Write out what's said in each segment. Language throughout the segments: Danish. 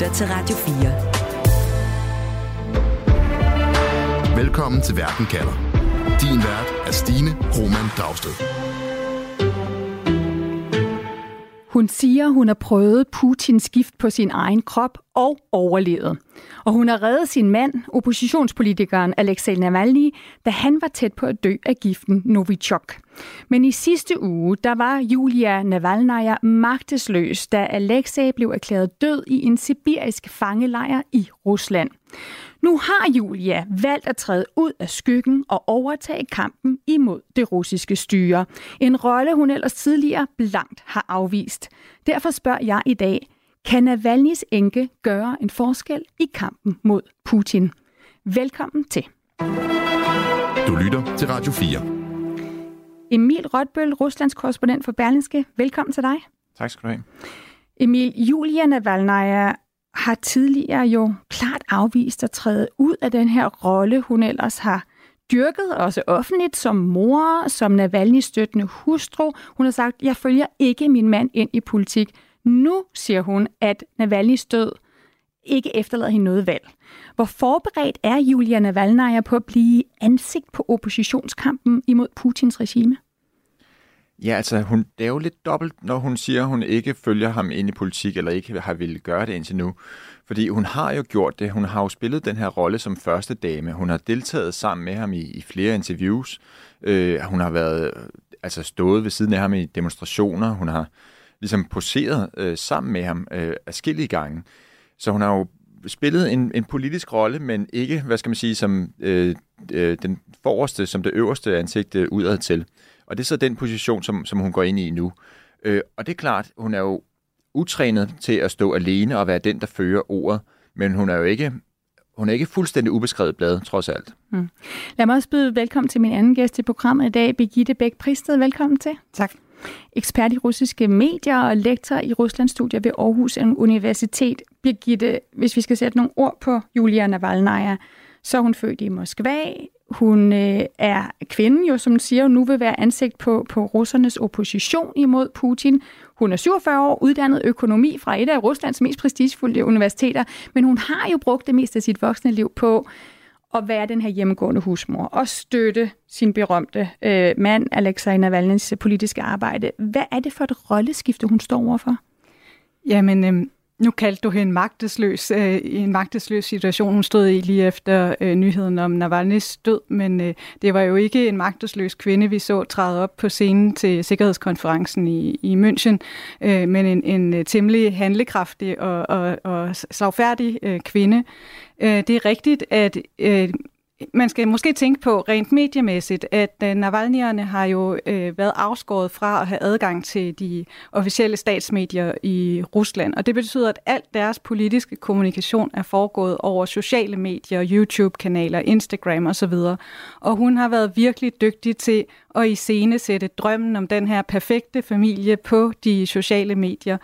lytter til Radio 4. Velkommen til Verden kalder. Din vært er Stine Roman Dragsted. Hun siger, hun har prøvet Putins gift på sin egen krop og overlevet. Og hun har reddet sin mand, oppositionspolitikeren Alexei Navalny, da han var tæt på at dø af giften Novichok. Men i sidste uge, der var Julia Navalnaya magtesløs, da Alexei blev erklæret død i en sibirisk fangelejr i Rusland. Nu har Julia valgt at træde ud af skyggen og overtage kampen imod det russiske styre. En rolle, hun ellers tidligere blankt har afvist. Derfor spørger jeg i dag, kan Navalny's enke gøre en forskel i kampen mod Putin? Velkommen til. Du lytter til Radio 4. Emil Rotbøl, Ruslands korrespondent for Berlinske. Velkommen til dig. Tak skal du have. Emil, Julia Navalnaya har tidligere jo klart afvist at træde ud af den her rolle, hun ellers har dyrket, også offentligt, som mor, som Navalny støttende hustru. Hun har sagt, jeg følger ikke min mand ind i politik. Nu siger hun, at Navalny's død ikke efterlader hende noget valg. Hvor forberedt er Julia Navalnaya på at blive ansigt på oppositionskampen imod Putins regime? Ja, altså hun, det er jo lidt dobbelt, når hun siger, at hun ikke følger ham ind i politik, eller ikke har ville gøre det indtil nu. Fordi hun har jo gjort det. Hun har jo spillet den her rolle som første dame. Hun har deltaget sammen med ham i, i flere interviews. Øh, hun har været, altså stået ved siden af ham i demonstrationer. Hun har ligesom poseret øh, sammen med ham øh, afskillige gange. Så hun har jo spillet en, en politisk rolle, men ikke, hvad skal man sige, som øh, øh, den forreste, som det øverste ansigt øh, udad til. Og det er så den position, som, som hun går ind i nu. Øh, og det er klart, hun er jo utrænet til at stå alene og være den, der fører ordet, men hun er jo ikke hun er ikke fuldstændig ubeskrevet blad, trods alt. Mm. Lad mig også byde velkommen til min anden gæst i programmet i dag, Birgitte Bæk Pristed. Velkommen til. Tak. Ekspert i russiske medier og lektor i Ruslandsstudier ved Aarhus Universitet. Birgitte, hvis vi skal sætte nogle ord på Julia Navalnaya, så er hun født i Moskva, hun øh, er kvinden, jo, som siger, nu vil være ansigt på, på russernes opposition imod Putin. Hun er 47 år, uddannet økonomi fra et af Ruslands mest prestigefulde universiteter, men hun har jo brugt det meste af sit voksne liv på at være den her hjemmegående husmor og støtte sin berømte øh, mand, Alexej Navalny's politiske arbejde. Hvad er det for et rolleskifte, hun står overfor? Jamen, øh, nu kaldte du hende magtesløs øh, i en magtesløs situation. Hun stod i lige efter øh, nyheden om Navalny's død, men øh, det var jo ikke en magtesløs kvinde, vi så træde op på scenen til Sikkerhedskonferencen i, i München, øh, men en, en øh, temmelig handlekraftig og, og, og slagfærdig øh, kvinde. Øh, det er rigtigt, at øh, man skal måske tænke på rent mediemæssigt, at øh, Navalnyerne har jo øh, været afskåret fra at have adgang til de officielle statsmedier i Rusland. Og det betyder, at alt deres politiske kommunikation er foregået over sociale medier, YouTube-kanaler, Instagram osv. Og hun har været virkelig dygtig til at iscenesætte drømmen om den her perfekte familie på de sociale medier.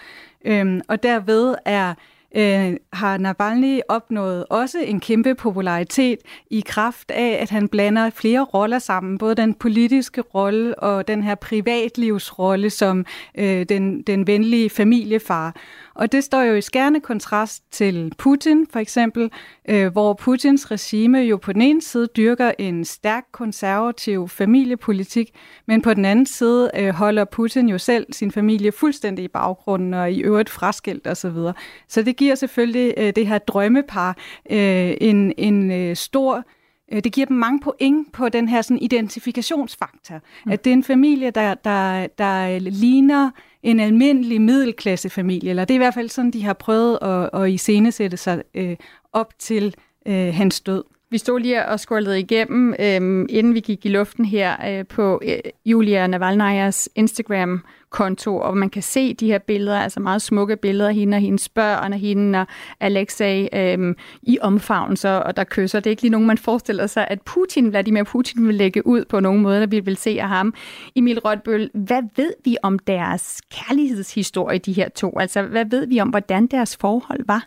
Øhm, og derved er øh, har Navalny opnået også en kæmpe popularitet i kraft af, at han blander flere roller sammen, både den politiske rolle og den her privatlivsrolle som øh, den, den venlige familiefar. Og det står jo i skærende kontrast til Putin, for eksempel, øh, hvor Putins regime jo på den ene side dyrker en stærk konservativ familiepolitik, men på den anden side øh, holder Putin jo selv sin familie fuldstændig i baggrunden og i øvrigt fraskilt osv. Så, så det giver selvfølgelig øh, det her drømmepar øh, en, en øh, stor øh, det giver dem mange point på den her sådan, identifikationsfaktor. Mm. At det er en familie, der, der, der ligner en almindelig middelklassefamilie, eller det er i hvert fald sådan, de har prøvet at, at iscenesætte sig øh, op til øh, hans død. Vi stod lige og scrollede igennem, øh, inden vi gik i luften her, øh, på øh, Julia Navalnajas Instagram-konto, og man kan se de her billeder, altså meget smukke billeder af hende og hendes børn, og hende og Alexei øh, i omfavnelser, og der kysser. Det er ikke lige nogen, man forestiller sig, at Putin, Vladimir Putin, vil lægge ud på nogen måde, der vi vil se af ham. Emil Rødbøl, hvad ved vi om deres kærlighedshistorie, de her to? Altså, hvad ved vi om, hvordan deres forhold var?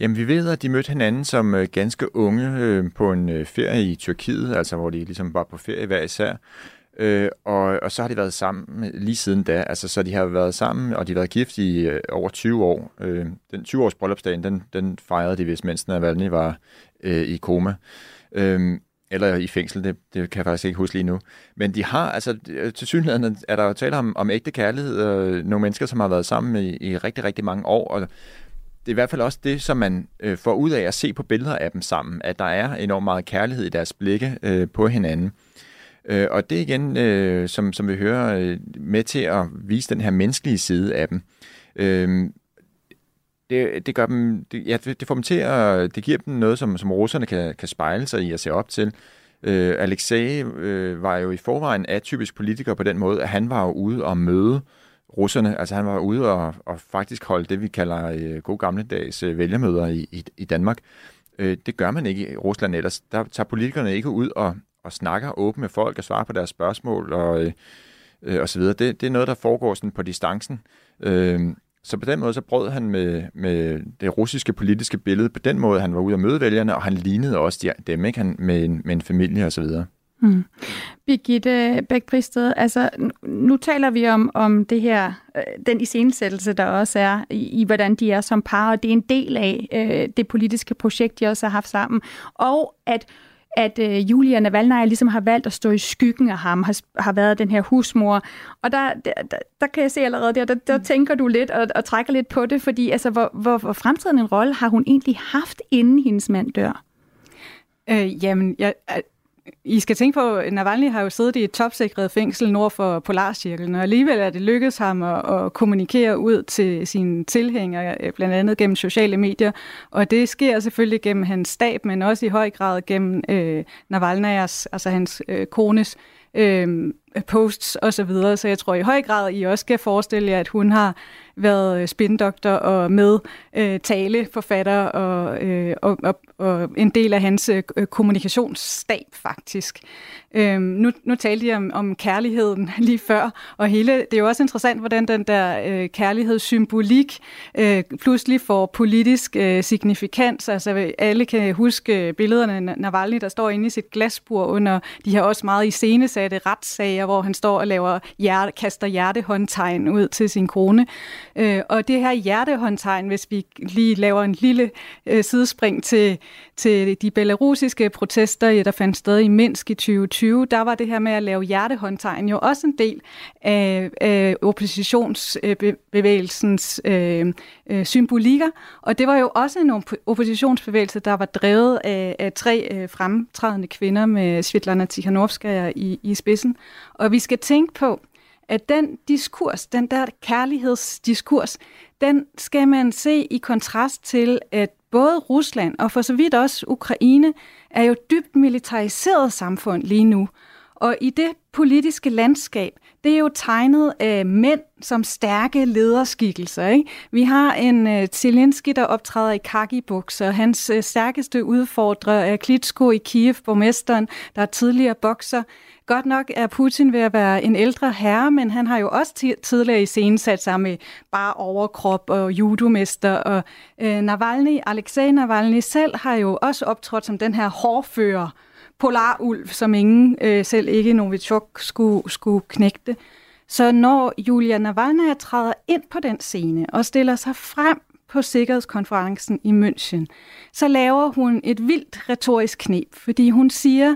Jamen, vi ved, at de mødte hinanden som øh, ganske unge øh, på en øh, ferie i Tyrkiet, altså hvor de ligesom var på ferie hver især. Øh, og, og så har de været sammen lige siden da. Altså, så de har været sammen, og de har været gift i øh, over 20 år. Øh, den 20-års bryllupsdagen, den, den fejrede de, hvis mens Navalny var øh, i koma. Øh, eller i fængsel, det, det kan jeg faktisk ikke huske lige nu. Men de har, altså øh, til synligheden er der jo tale om, om ægte kærlighed, og nogle mennesker, som har været sammen i, i rigtig, rigtig mange år, og det er i hvert fald også det, som man øh, får ud af at se på billeder af dem sammen, at der er enormt meget kærlighed i deres blikke øh, på hinanden. Øh, og det er igen, øh, som, som vi hører, øh, med til at vise den her menneskelige side af dem. Øh, det, det, gør dem, det, ja, det får dem til at, det giver dem noget, som, som russerne kan, kan spejle sig i og se op til. Øh, Alexei øh, var jo i forvejen atypisk politiker på den måde, at han var jo ude og møde russerne. Altså han var ude og, og faktisk holde det, vi kalder øh, god gammeldags øh, vælgermøder i, i, i Danmark. Øh, det gør man ikke i Rusland ellers. Der tager politikerne ikke ud og, og snakker åbent med folk og svarer på deres spørgsmål og, øh, øh, og så videre. Det, det er noget, der foregår sådan på distancen. Øh, så på den måde så brød han med, med det russiske politiske billede. På den måde, han var ude og møde vælgerne, og han lignede også de, dem ikke? Han, med, en, med en familie og så videre. Mm. Birgitte bæk altså nu taler vi om, om det her, øh, den iscenesættelse, der også er i, i, hvordan de er som par, og det er en del af øh, det politiske projekt, de også har haft sammen. Og at at øh, Julia Navalny ligesom har valgt at stå i skyggen af ham, har, har været den her husmor. Og der, der, der, der kan jeg se allerede, der, der, der tænker du lidt og, og trækker lidt på det, fordi altså, hvor, hvor, hvor fremtiden en rolle har hun egentlig haft, inden hendes mand dør? Øh, jamen, jeg, i skal tænke på, at Navalny har jo siddet i et topsikret fængsel nord for Polarcirklen, og alligevel er det lykkedes ham at, at kommunikere ud til sine tilhængere, øh, blandt andet gennem sociale medier. Og det sker selvfølgelig gennem hans stab, men også i høj grad gennem øh, Navalnyas, altså hans øh, kones øh, posts osv. Så, videre. så jeg tror i høj grad, I også skal forestille jer, at hun har været øh, spindoktor og med øh, taleforfatter og, øh, og, og, og en del af hans øh, øh kommunikationsstab faktisk. Øhm, nu, nu talte jeg om, om kærligheden lige før, og hele, det er jo også interessant, hvordan den der øh, kærlighedssymbolik øh, pludselig får politisk øh, signifikans. Altså alle kan huske billederne af Navalny, der står inde i sit glasbur under de her også meget iscenesatte retssager, hvor han står og laver hjerte, kaster hjertehåndtegn ud til sin kone. Øh, og det her hjertehåndtegn, hvis vi lige laver en lille øh, sidespring til, til de belarusiske protester, der fandt sted i Minsk i 2020, der var det her med at lave hjertehåndtegn jo også en del af, af oppositionsbevægelsens øh, øh, symbolikker. Og det var jo også en oppositionsbevægelse, der var drevet af, af tre øh, fremtrædende kvinder med Svetlana Tikhanovskaya i, i spidsen. Og vi skal tænke på, at den diskurs, den der kærlighedsdiskurs, den skal man se i kontrast til, at både Rusland og for så vidt også Ukraine er jo dybt militariseret samfund lige nu. Og i det politiske landskab, det er jo tegnet af mænd som stærke lederskikkelser. Ikke? Vi har en uh, Zelensky, der optræder i kaki-bukser. Hans uh, stærkeste udfordrer er Klitschko i Kiev, borgmesteren, der er tidligere bokser. Godt nok er Putin ved at være en ældre herre, men han har jo også tidligere i scenen sat sig med bare overkrop og judomester. Og øh, Navalny, Alexej Navalny selv har jo også optrådt som den her hårfører, polarulv, som ingen, øh, selv ikke Novichok, skulle, skulle knægte. Så når Julia Navalny træder ind på den scene og stiller sig frem på Sikkerhedskonferencen i München, så laver hun et vildt retorisk knep, fordi hun siger,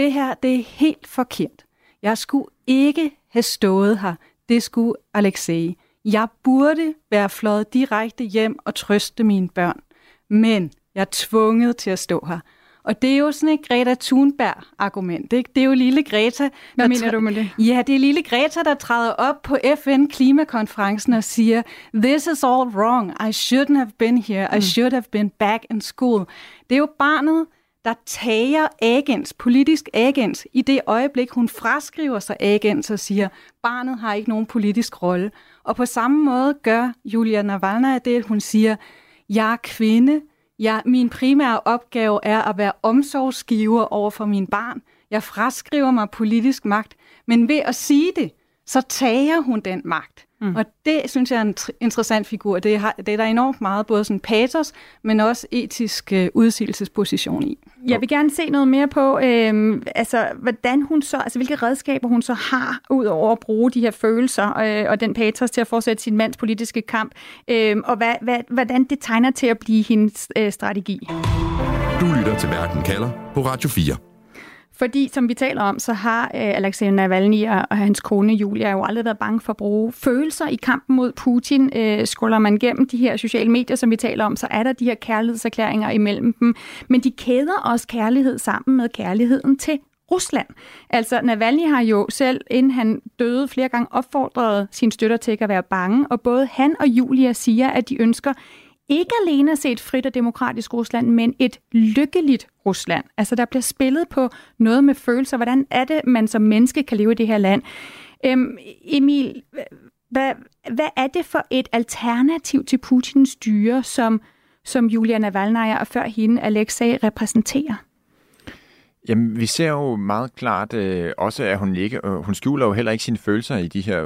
det her, det er helt forkert. Jeg skulle ikke have stået her. Det skulle Alexei. Jeg burde være flået direkte hjem og trøste mine børn. Men jeg er tvunget til at stå her. Og det er jo sådan et Greta Thunberg-argument. Ikke? Det er jo lille Greta. Hvad mener du med det? Ja, det er lille Greta, der træder op på FN-klimakonferencen og siger, This is all wrong. I shouldn't have been here. I mm. should have been back in school. Det er jo barnet, der tager agens, politisk agens, i det øjeblik, hun fraskriver sig agens og siger, barnet har ikke nogen politisk rolle. Og på samme måde gør Julia Navalny det, at hun siger, jeg er kvinde, jeg, min primære opgave er at være omsorgsgiver over for min barn. Jeg fraskriver mig politisk magt, men ved at sige det, så tager hun den magt. Mm. Og det synes jeg er en interessant figur. Det, har, det er der enormt meget, både sådan patos, men også etisk øh, udsigelsesposition i. Jeg vil gerne se noget mere på, øh, altså, hvordan hun så, altså, hvilke redskaber hun så har, ud over at bruge de her følelser øh, og den patos til at fortsætte sin mands politiske kamp, øh, og hvad, hvad, hvordan det tegner til at blive hendes øh, strategi. Du lytter til Verden kalder på Radio 4. Fordi, som vi taler om, så har øh, Alexej Navalny og, og hans kone Julia jo aldrig været bange for at bruge følelser i kampen mod Putin. Øh, scroller man gennem de her sociale medier, som vi taler om, så er der de her kærlighedserklæringer imellem dem. Men de kæder også kærlighed sammen med kærligheden til Rusland. Altså, Navalny har jo selv, inden han døde, flere gange opfordret sine støtter til ikke at være bange, og både han og Julia siger, at de ønsker ikke alene at se et frit og demokratisk Rusland, men et lykkeligt Rusland. Altså, der bliver spillet på noget med følelser. Hvordan er det, man som menneske kan leve i det her land? Øhm, Emil, hvad, hvad er det for et alternativ til Putins styre, som, som Julia Navalnaya og før hende Alexei repræsenterer? Jamen, vi ser jo meget klart øh, også, at hun ikke, øh, hun skjuler jo heller ikke sine følelser i de her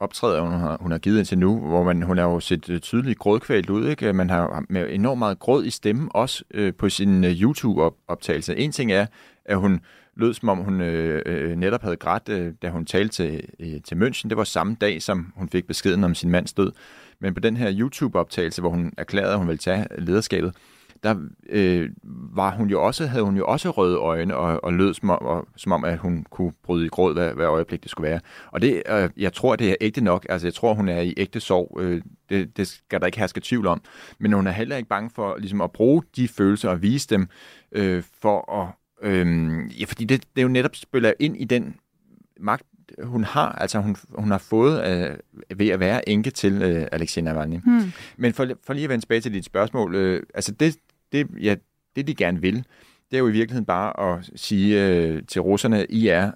optræder, hun har, hun har givet indtil nu, hvor man, hun har jo set øh, tydeligt grådkvælt ud, ikke? Man har med enormt meget gråd i stemmen, også øh, på sin øh, YouTube-optagelse. En ting er, at hun lød, som om hun øh, øh, netop havde grædt, øh, da hun talte til, øh, til München. Det var samme dag, som hun fik beskeden om sin mands død. Men på den her YouTube-optagelse, hvor hun erklærede, at hun ville tage lederskabet, der øh, var hun jo også, havde hun jo også røde øjne og, og lød som om, og, som om, at hun kunne bryde i gråd, hvad, hvad øjeblik det skulle være. Og det, øh, jeg tror, det er ægte nok. Altså, jeg tror, hun er i ægte sorg. Øh, det, det skal der ikke herske tvivl om. Men hun er heller ikke bange for ligesom, at bruge de følelser og vise dem øh, for at... Øh, ja, fordi det, det er jo netop spiller ind i den magt, hun har, altså hun, hun har fået øh, ved at være enke til øh, Alexei Navalny. Hmm. Men for, for lige at vende tilbage til dit spørgsmål, øh, altså det, det, ja, det de gerne vil, det er jo i virkeligheden bare at sige øh, til russerne, I er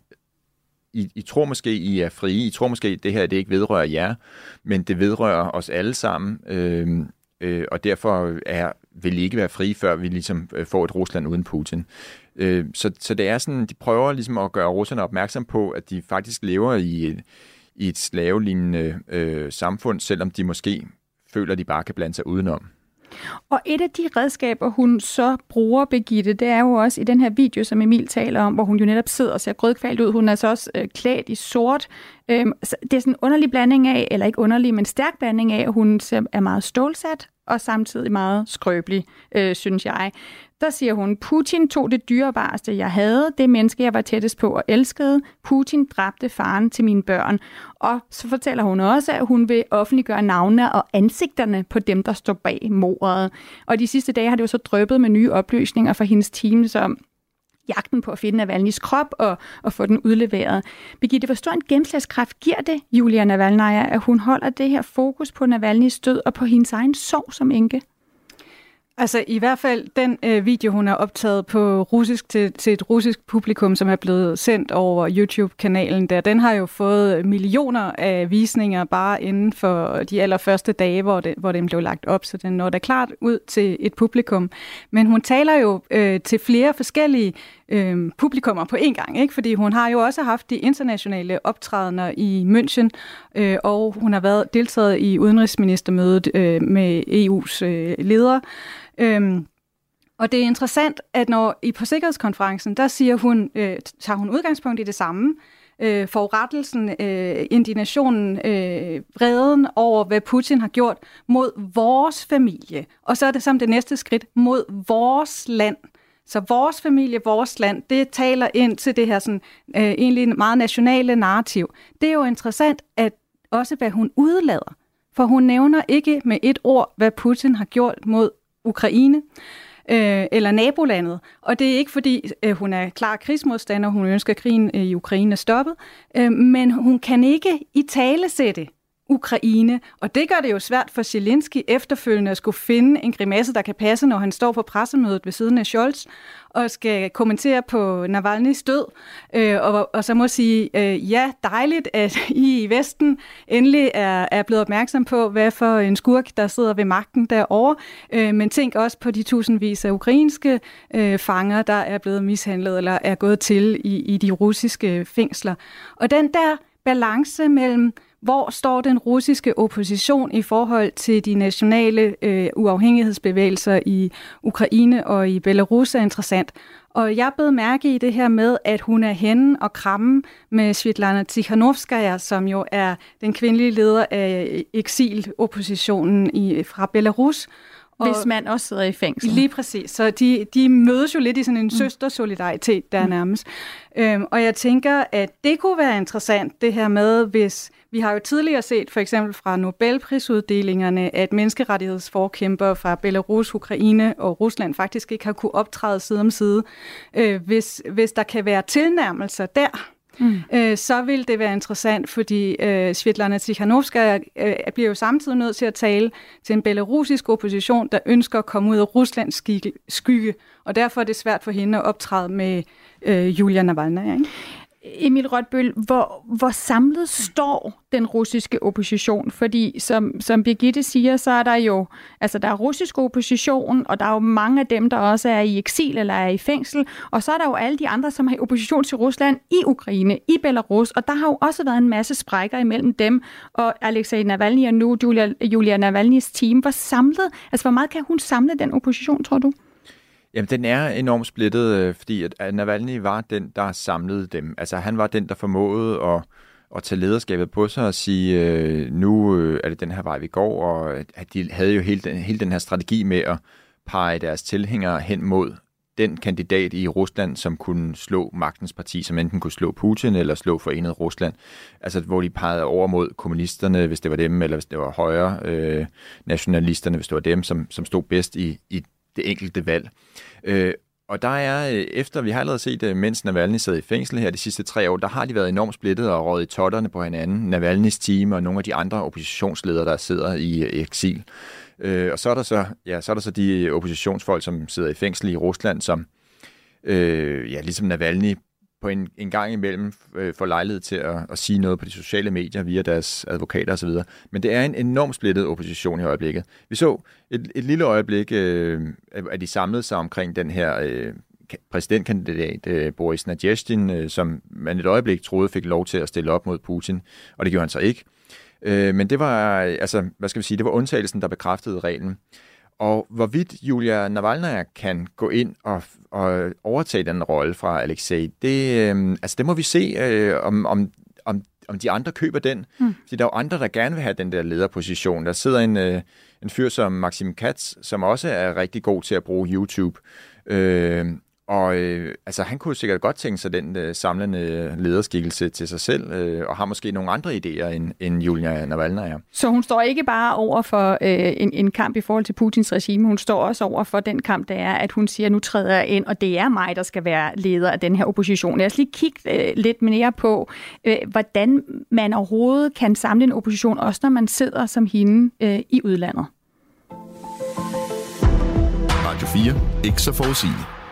I, I tror måske, I er frie, I tror måske, det her det ikke vedrører jer, men det vedrører os alle sammen, øh, øh, og derfor er, vil I ikke være frie, før vi ligesom øh, får et Rusland uden Putin. Øh, så, så det er sådan, de prøver ligesom at gøre russerne opmærksom på, at de faktisk lever i et, i et slavelignende øh, samfund, selvom de måske føler, at de bare kan blande sig udenom. Og et af de redskaber, hun så bruger, Begitte, det er jo også i den her video, som Emil taler om, hvor hun jo netop sidder og ser grødkvalt ud. Hun er så også øh, klædt i sort. Øhm, så det er sådan en underlig blanding af, eller ikke underlig, men stærk blanding af, at hun er meget stålsat og samtidig meget skrøbelig, øh, synes jeg. Der siger hun, Putin tog det dyrebareste, jeg havde, det menneske, jeg var tættest på og elskede. Putin dræbte faren til mine børn. Og så fortæller hun også, at hun vil offentliggøre navnene og ansigterne på dem, der står bag mordet. Og de sidste dage har det jo så drøbet med nye oplysninger fra hendes team, som jagten på at finde Navalny's krop og, og få den udleveret. Birgitte, hvor stor en gennemslagskraft giver det Julia Navalnaya, at hun holder det her fokus på Navalny's død og på hendes egen sorg som enke? Altså i hvert fald den øh, video, hun har optaget på russisk til, til et russisk publikum, som er blevet sendt over YouTube-kanalen der, den har jo fået millioner af visninger bare inden for de allerførste dage, hvor, det, hvor den blev lagt op, så den når da klart ud til et publikum. Men hun taler jo øh, til flere forskellige øh, publikummer på én gang, ikke? fordi hun har jo også haft de internationale optrædener i München, øh, og hun har været deltaget i udenrigsministermødet øh, med EU's øh, ledere. Øhm, og det er interessant, at når i på sikkerhedskonferencen, der siger hun, øh, tager hun udgangspunkt i det samme, øh, forurettelsen, øh, indignationen, øh, vreden over, hvad Putin har gjort mod vores familie. Og så er det som det næste skridt, mod vores land. Så vores familie, vores land, det taler ind til det her sådan, øh, egentlig meget nationale narrativ. Det er jo interessant, at også hvad hun udlader. For hun nævner ikke med et ord, hvad Putin har gjort mod Ukraine øh, eller nabolandet. Og det er ikke fordi, øh, hun er klar krigsmodstander, hun ønsker krigen øh, i Ukraine stoppet, øh, men hun kan ikke i tale sætte Ukraine. Og det gør det jo svært for Zelensky efterfølgende at skulle finde en grimasse, der kan passe, når han står på pressemødet ved siden af Scholz og skal kommentere på Navalny's død. Øh, og, og så må sige, øh, ja, dejligt, at I i Vesten endelig er, er blevet opmærksom på, hvad for en skurk, der sidder ved magten derovre. Øh, men tænk også på de tusindvis af ukrainske øh, fanger, der er blevet mishandlet eller er gået til i, i de russiske fængsler. Og den der balance mellem, hvor står den russiske opposition i forhold til de nationale øh, uafhængighedsbevægelser i Ukraine og i Belarus er interessant. Og jeg blev mærke i det her med, at hun er henne og kramme med Svetlana Tikhanovskaya, som jo er den kvindelige leder af eksiloppositionen i, fra Belarus. Og Hvis man også sidder i fængsel. Lige præcis. Så de, de mødes jo lidt i sådan en mm. søstersolidaritet der mm. nærmest. Øhm, og jeg tænker, at det kunne være interessant, det her med, hvis vi har jo tidligere set, for eksempel fra Nobelprisuddelingerne, at menneskerettighedsforkæmper fra Belarus, Ukraine og Rusland faktisk ikke har kunne optræde side om side. Øh, hvis, hvis der kan være tilnærmelser der, Mm. Øh, så vil det være interessant, fordi øh, Svetlana Tikhanovskaya øh, bliver jo samtidig nødt til at tale til en belarusisk opposition, der ønsker at komme ud af Ruslands skygge, og derfor er det svært for hende at optræde med øh, Julia Navalny. Ikke? Emil Rødbøl, hvor, hvor samlet står den russiske opposition? Fordi som, som Birgitte siger, så er der jo, altså der er russisk opposition, og der er jo mange af dem, der også er i eksil eller er i fængsel, og så er der jo alle de andre, som har opposition til Rusland i Ukraine, i Belarus, og der har jo også været en masse sprækker imellem dem og Alexei Navalny og nu Julia, Julia Navalny's team. Hvor samlet, altså hvor meget kan hun samle den opposition, tror du? Jamen, den er enormt splittet, øh, fordi at Navalny var den, der samlede dem. Altså, han var den, der formåede at, at tage lederskabet på sig og sige, øh, nu øh, er det den her vej, vi går, og at de havde jo hele den, hele den her strategi med at pege deres tilhængere hen mod den kandidat i Rusland, som kunne slå magtens parti, som enten kunne slå Putin eller slå forenet Rusland. Altså, hvor de pegede over mod kommunisterne, hvis det var dem, eller hvis det var højre øh, nationalisterne, hvis det var dem, som, som stod bedst i, i det enkelte valg. Øh, og der er, øh, efter vi har allerede set, at mens Navalny sad i fængsel her de sidste tre år, der har de været enormt splittet og råd i totterne på hinanden. Navalnys team og nogle af de andre oppositionsledere, der sidder i øh, eksil. Øh, og så er, der så, ja, så er der så de oppositionsfolk, som sidder i fængsel i Rusland, som øh, ja, ligesom Navalny på en, en gang imellem øh, får lejlighed til at, at sige noget på de sociale medier via deres advokater osv. Men det er en enormt splittet opposition i øjeblikket. Vi så et, et lille øjeblik, øh, at de samlede sig omkring den her øh, præsidentkandidat øh, Boris Nadjestin, øh, som man et øjeblik troede fik lov til at stille op mod Putin, og det gjorde han så ikke. Øh, men det var, altså, hvad skal vi sige, det var undtagelsen, der bekræftede reglen. Og hvorvidt Julia Navalny kan gå ind og, og overtage den rolle fra Alexei, det, øh, altså det må vi se, øh, om, om, om, om de andre køber den. Mm. Fordi der er jo andre, der gerne vil have den der lederposition. Der sidder en, øh, en fyr som Maxim Katz, som også er rigtig god til at bruge YouTube. Øh, og øh, altså, han kunne sikkert godt tænke sig den øh, samlende lederskikkelse til sig selv, øh, og har måske nogle andre idéer, end, end Julia Navalny er. Så hun står ikke bare over for øh, en, en kamp i forhold til Putins regime, hun står også over for den kamp, der er, at hun siger, nu træder jeg ind, og det er mig, der skal være leder af den her opposition. Lad os lige kigge øh, lidt mere på, øh, hvordan man overhovedet kan samle en opposition, også når man sidder som hende øh, i udlandet. Radio 4. Ikke så forudsigeligt.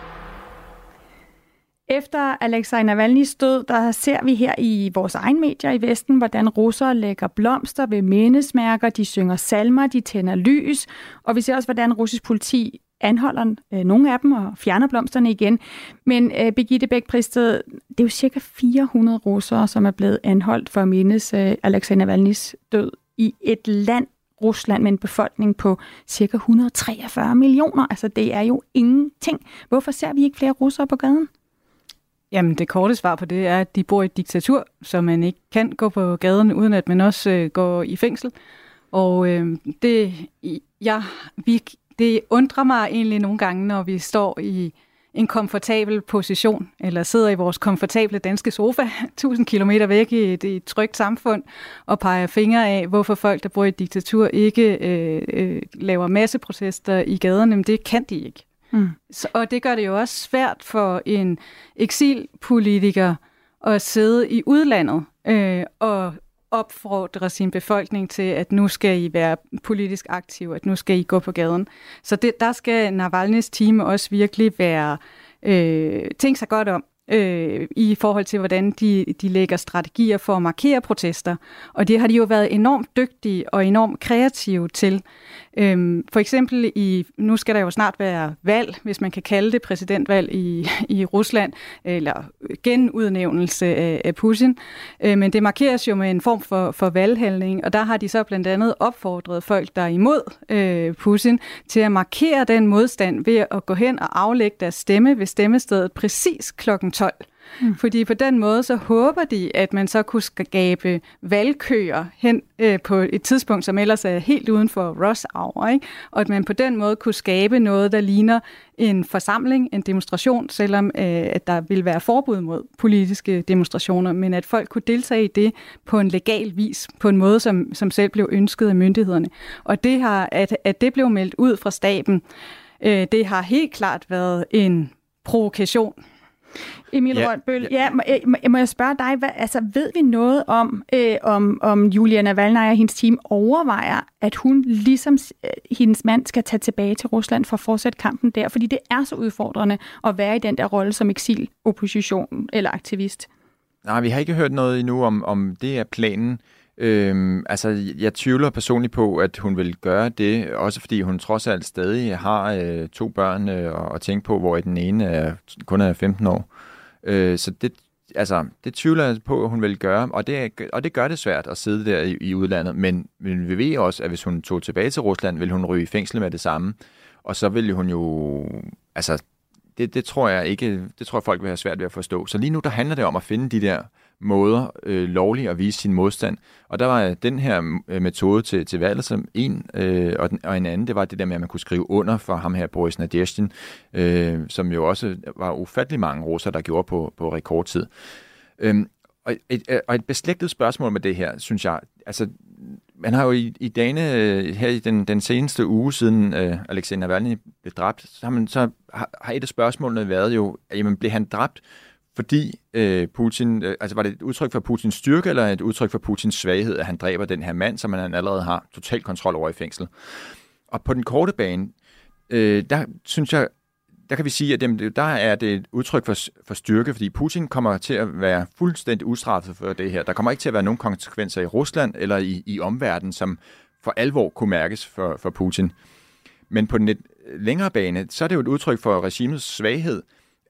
Efter Alexei Navalny's død, der ser vi her i vores egen medier i Vesten, hvordan russere lægger blomster ved mindesmærker, de synger salmer, de tænder lys, og vi ser også, hvordan russisk politi anholder øh, nogle af dem og fjerner blomsterne igen. Men øh, Birgitte Bæk Pristed, det er jo cirka 400 russere, som er blevet anholdt for at mindes øh, Alexei Navalny's død i et land, Rusland, med en befolkning på cirka 143 millioner. Altså det er jo ingenting. Hvorfor ser vi ikke flere russere på gaden? Jamen, det korte svar på det er, at de bor i et diktatur, så man ikke kan gå på gaden, uden at man også øh, går i fængsel. Og øh, det, ja, vi, det undrer mig egentlig nogle gange, når vi står i en komfortabel position, eller sidder i vores komfortable danske sofa, 1000 km væk i et, i et trygt samfund, og peger fingre af, hvorfor folk, der bor i et diktatur, ikke øh, øh, laver masseprotester i gaderne. Men det kan de ikke. Mm. Så, og det gør det jo også svært for en eksilpolitiker at sidde i udlandet øh, og opfordre sin befolkning til, at nu skal I være politisk aktive, at nu skal I gå på gaden. Så det, der skal Navalny's team også virkelig være øh, tænke sig godt om, øh, i forhold til, hvordan de, de lægger strategier for at markere protester. Og det har de jo været enormt dygtige og enormt kreative til. Øhm, for eksempel i, nu skal der jo snart være valg, hvis man kan kalde det præsidentvalg i, i Rusland, eller genudnævnelse af, af Putin. Øh, men det markeres jo med en form for, for valghandling, og der har de så blandt andet opfordret folk, der er imod øh, Putin, til at markere den modstand ved at gå hen og aflægge deres stemme ved stemmestedet præcis klokken 12. Mm. Fordi på den måde, så håber de, at man så kunne skabe valgkøer hen øh, på et tidspunkt, som ellers er helt uden for rush hour, ikke? og at man på den måde kunne skabe noget, der ligner en forsamling, en demonstration, selvom øh, at der vil være forbud mod politiske demonstrationer, men at folk kunne deltage i det på en legal vis, på en måde, som, som selv blev ønsket af myndighederne. Og det har, at, at det blev meldt ud fra staben, øh, det har helt klart været en provokation Emil ja, Rønbøl, ja. må, må, må jeg spørge dig, hvad, altså, ved vi noget om, øh, om, om Julia Navalny og hendes team overvejer, at hun ligesom øh, hendes mand skal tage tilbage til Rusland for at fortsætte kampen der? Fordi det er så udfordrende at være i den der rolle som eksil, opposition eller aktivist. Nej, vi har ikke hørt noget endnu om, om det er planen. Øhm, altså, jeg tvivler personligt på, at hun vil gøre det, også fordi hun trods alt stadig har øh, to børn øh, at tænke på, hvor den ene er, kun er 15 år. Øh, så det, altså, det tvivler jeg på, at hun vil gøre, og det, og det gør det svært at sidde der i, i udlandet. Men, men vi ved også, at hvis hun tog tilbage til Rusland, vil hun ryge i fængsel med det samme. Og så vil hun jo... Altså, det, det tror jeg ikke, det tror jeg folk vil have svært ved at forstå. Så lige nu, der handler det om at finde de der måder øh, lovligt at vise sin modstand. Og der var den her øh, metode til, til valget som en, øh, og, den, og en anden, det var det der med, at man kunne skrive under for ham her, Boris Nadezhdin, øh, som jo også var ufattelig mange russer, der gjorde på, på rekordtid. Øhm, og, et, øh, og et beslægtet spørgsmål med det her, synes jeg, altså man har jo i, i dagene øh, her i den, den seneste uge siden øh, Alexander Navalny blev dræbt, så har, man, så har, har et af spørgsmålene været jo, jamen blev han dræbt, fordi øh, Putin, øh, altså var det et udtryk for Putins styrke, eller et udtryk for Putins svaghed, at han dræber den her mand, som han allerede har total kontrol over i fængsel. Og på den korte bane, øh, der synes jeg, der kan vi sige, at det, der er det et udtryk for, for styrke, fordi Putin kommer til at være fuldstændig ustraffet for det her. Der kommer ikke til at være nogen konsekvenser i Rusland eller i, i omverdenen, som for alvor kunne mærkes for, for Putin. Men på den lidt længere bane, så er det jo et udtryk for regimets svaghed,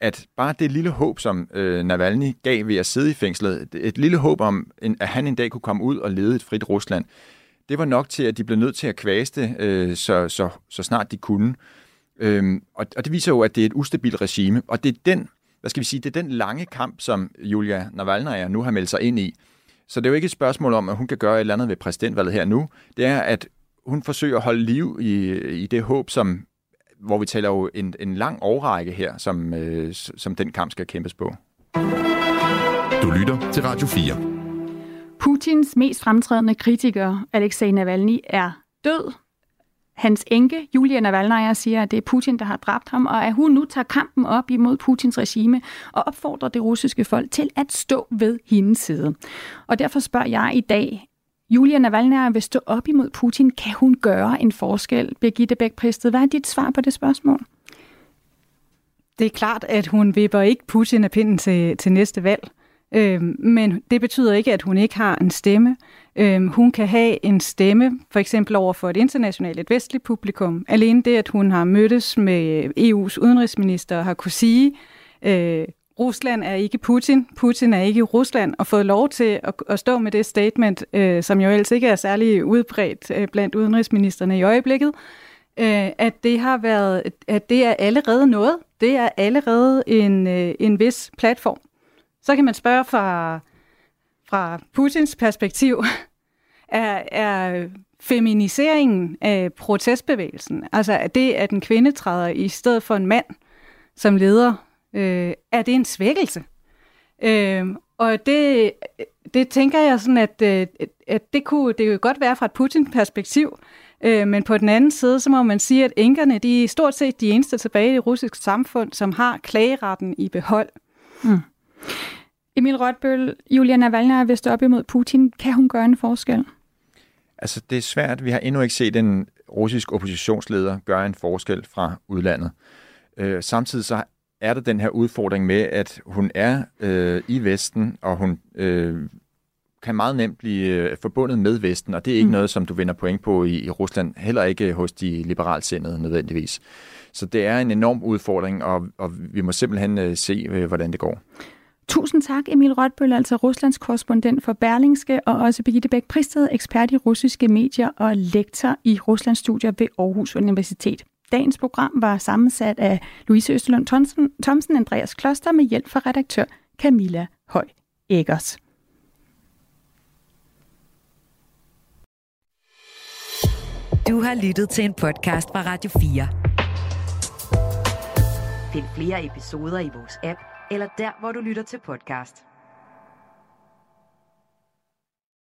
at bare det lille håb, som øh, Navalny gav ved at sidde i fængslet, et lille håb om, en, at han en dag kunne komme ud og lede et frit Rusland, det var nok til, at de blev nødt til at kvæste, øh, så, så, så snart de kunne. Øhm, og, og det viser jo, at det er et ustabilt regime, og det er den, hvad skal vi sige, det er den lange kamp, som Julia Navalny nu har meldt sig ind i. Så det er jo ikke et spørgsmål om, at hun kan gøre et eller andet ved præsidentvalget her nu. Det er, at hun forsøger at holde liv i, i det håb, som hvor vi taler jo en, en lang årrække her, som, øh, som den kamp skal kæmpes på. Du lytter til Radio 4. Putins mest fremtrædende kritiker, Alexei Navalny, er død. Hans enke, Julia Navalny, siger, at det er Putin, der har dræbt ham, og at hun nu tager kampen op imod Putins regime og opfordrer det russiske folk til at stå ved hendes side. Og derfor spørger jeg i dag, Julia Navalny vil stå op imod Putin. Kan hun gøre en forskel? Birgitte bæk -Pristed? hvad er dit svar på det spørgsmål? Det er klart, at hun vipper ikke Putin af pinden til, til næste valg. Øhm, men det betyder ikke, at hun ikke har en stemme. Øhm, hun kan have en stemme, for eksempel over for et internationalt, et vestligt publikum. Alene det, at hun har mødtes med EU's udenrigsminister, og har kunne sige, øh, Rusland er ikke Putin, Putin er ikke Rusland, og fået lov til at, at stå med det statement, øh, som jo ellers ikke er særlig udbredt øh, blandt udenrigsministerne i øjeblikket, øh, at det har været, at det er allerede noget. Det er allerede en, øh, en vis platform. Så kan man spørge fra, fra Putins perspektiv, er, er feminiseringen af protestbevægelsen, altså det, at en kvinde træder i stedet for en mand som leder øh, er det en svækkelse? Øh, og det, det tænker jeg sådan, at, øh, at det kunne det kunne godt være fra et Putin-perspektiv, øh, men på den anden side, så må man sige, at enkerne, de er stort set de eneste tilbage i det russiske samfund, som har klageretten i behold. Mm. Emil Rødbøl, Julia Navalny vil stå op imod Putin. Kan hun gøre en forskel? Altså, det er svært. Vi har endnu ikke set en russisk oppositionsleder gøre en forskel fra udlandet. Øh, samtidig så er der den her udfordring med, at hun er øh, i Vesten, og hun øh, kan meget nemt blive øh, forbundet med Vesten, og det er ikke mm. noget, som du vinder point på i, i Rusland, heller ikke hos de liberalsindede nødvendigvis. Så det er en enorm udfordring, og, og vi må simpelthen øh, se, øh, hvordan det går. Tusind tak, Emil Rotbøl, altså Ruslands korrespondent for Berlingske, og også Birgitte Bæk Pristed, ekspert i russiske medier og lektor i Ruslands studier ved Aarhus Universitet. Dagens program var sammensat af Louise Thomsen, Thomsen Andreas Kloster med hjælp fra redaktør Camilla Høj Eggers. Du har lyttet til en podcast fra Radio 4. Find flere episoder i vores app, eller der, hvor du lytter til podcast.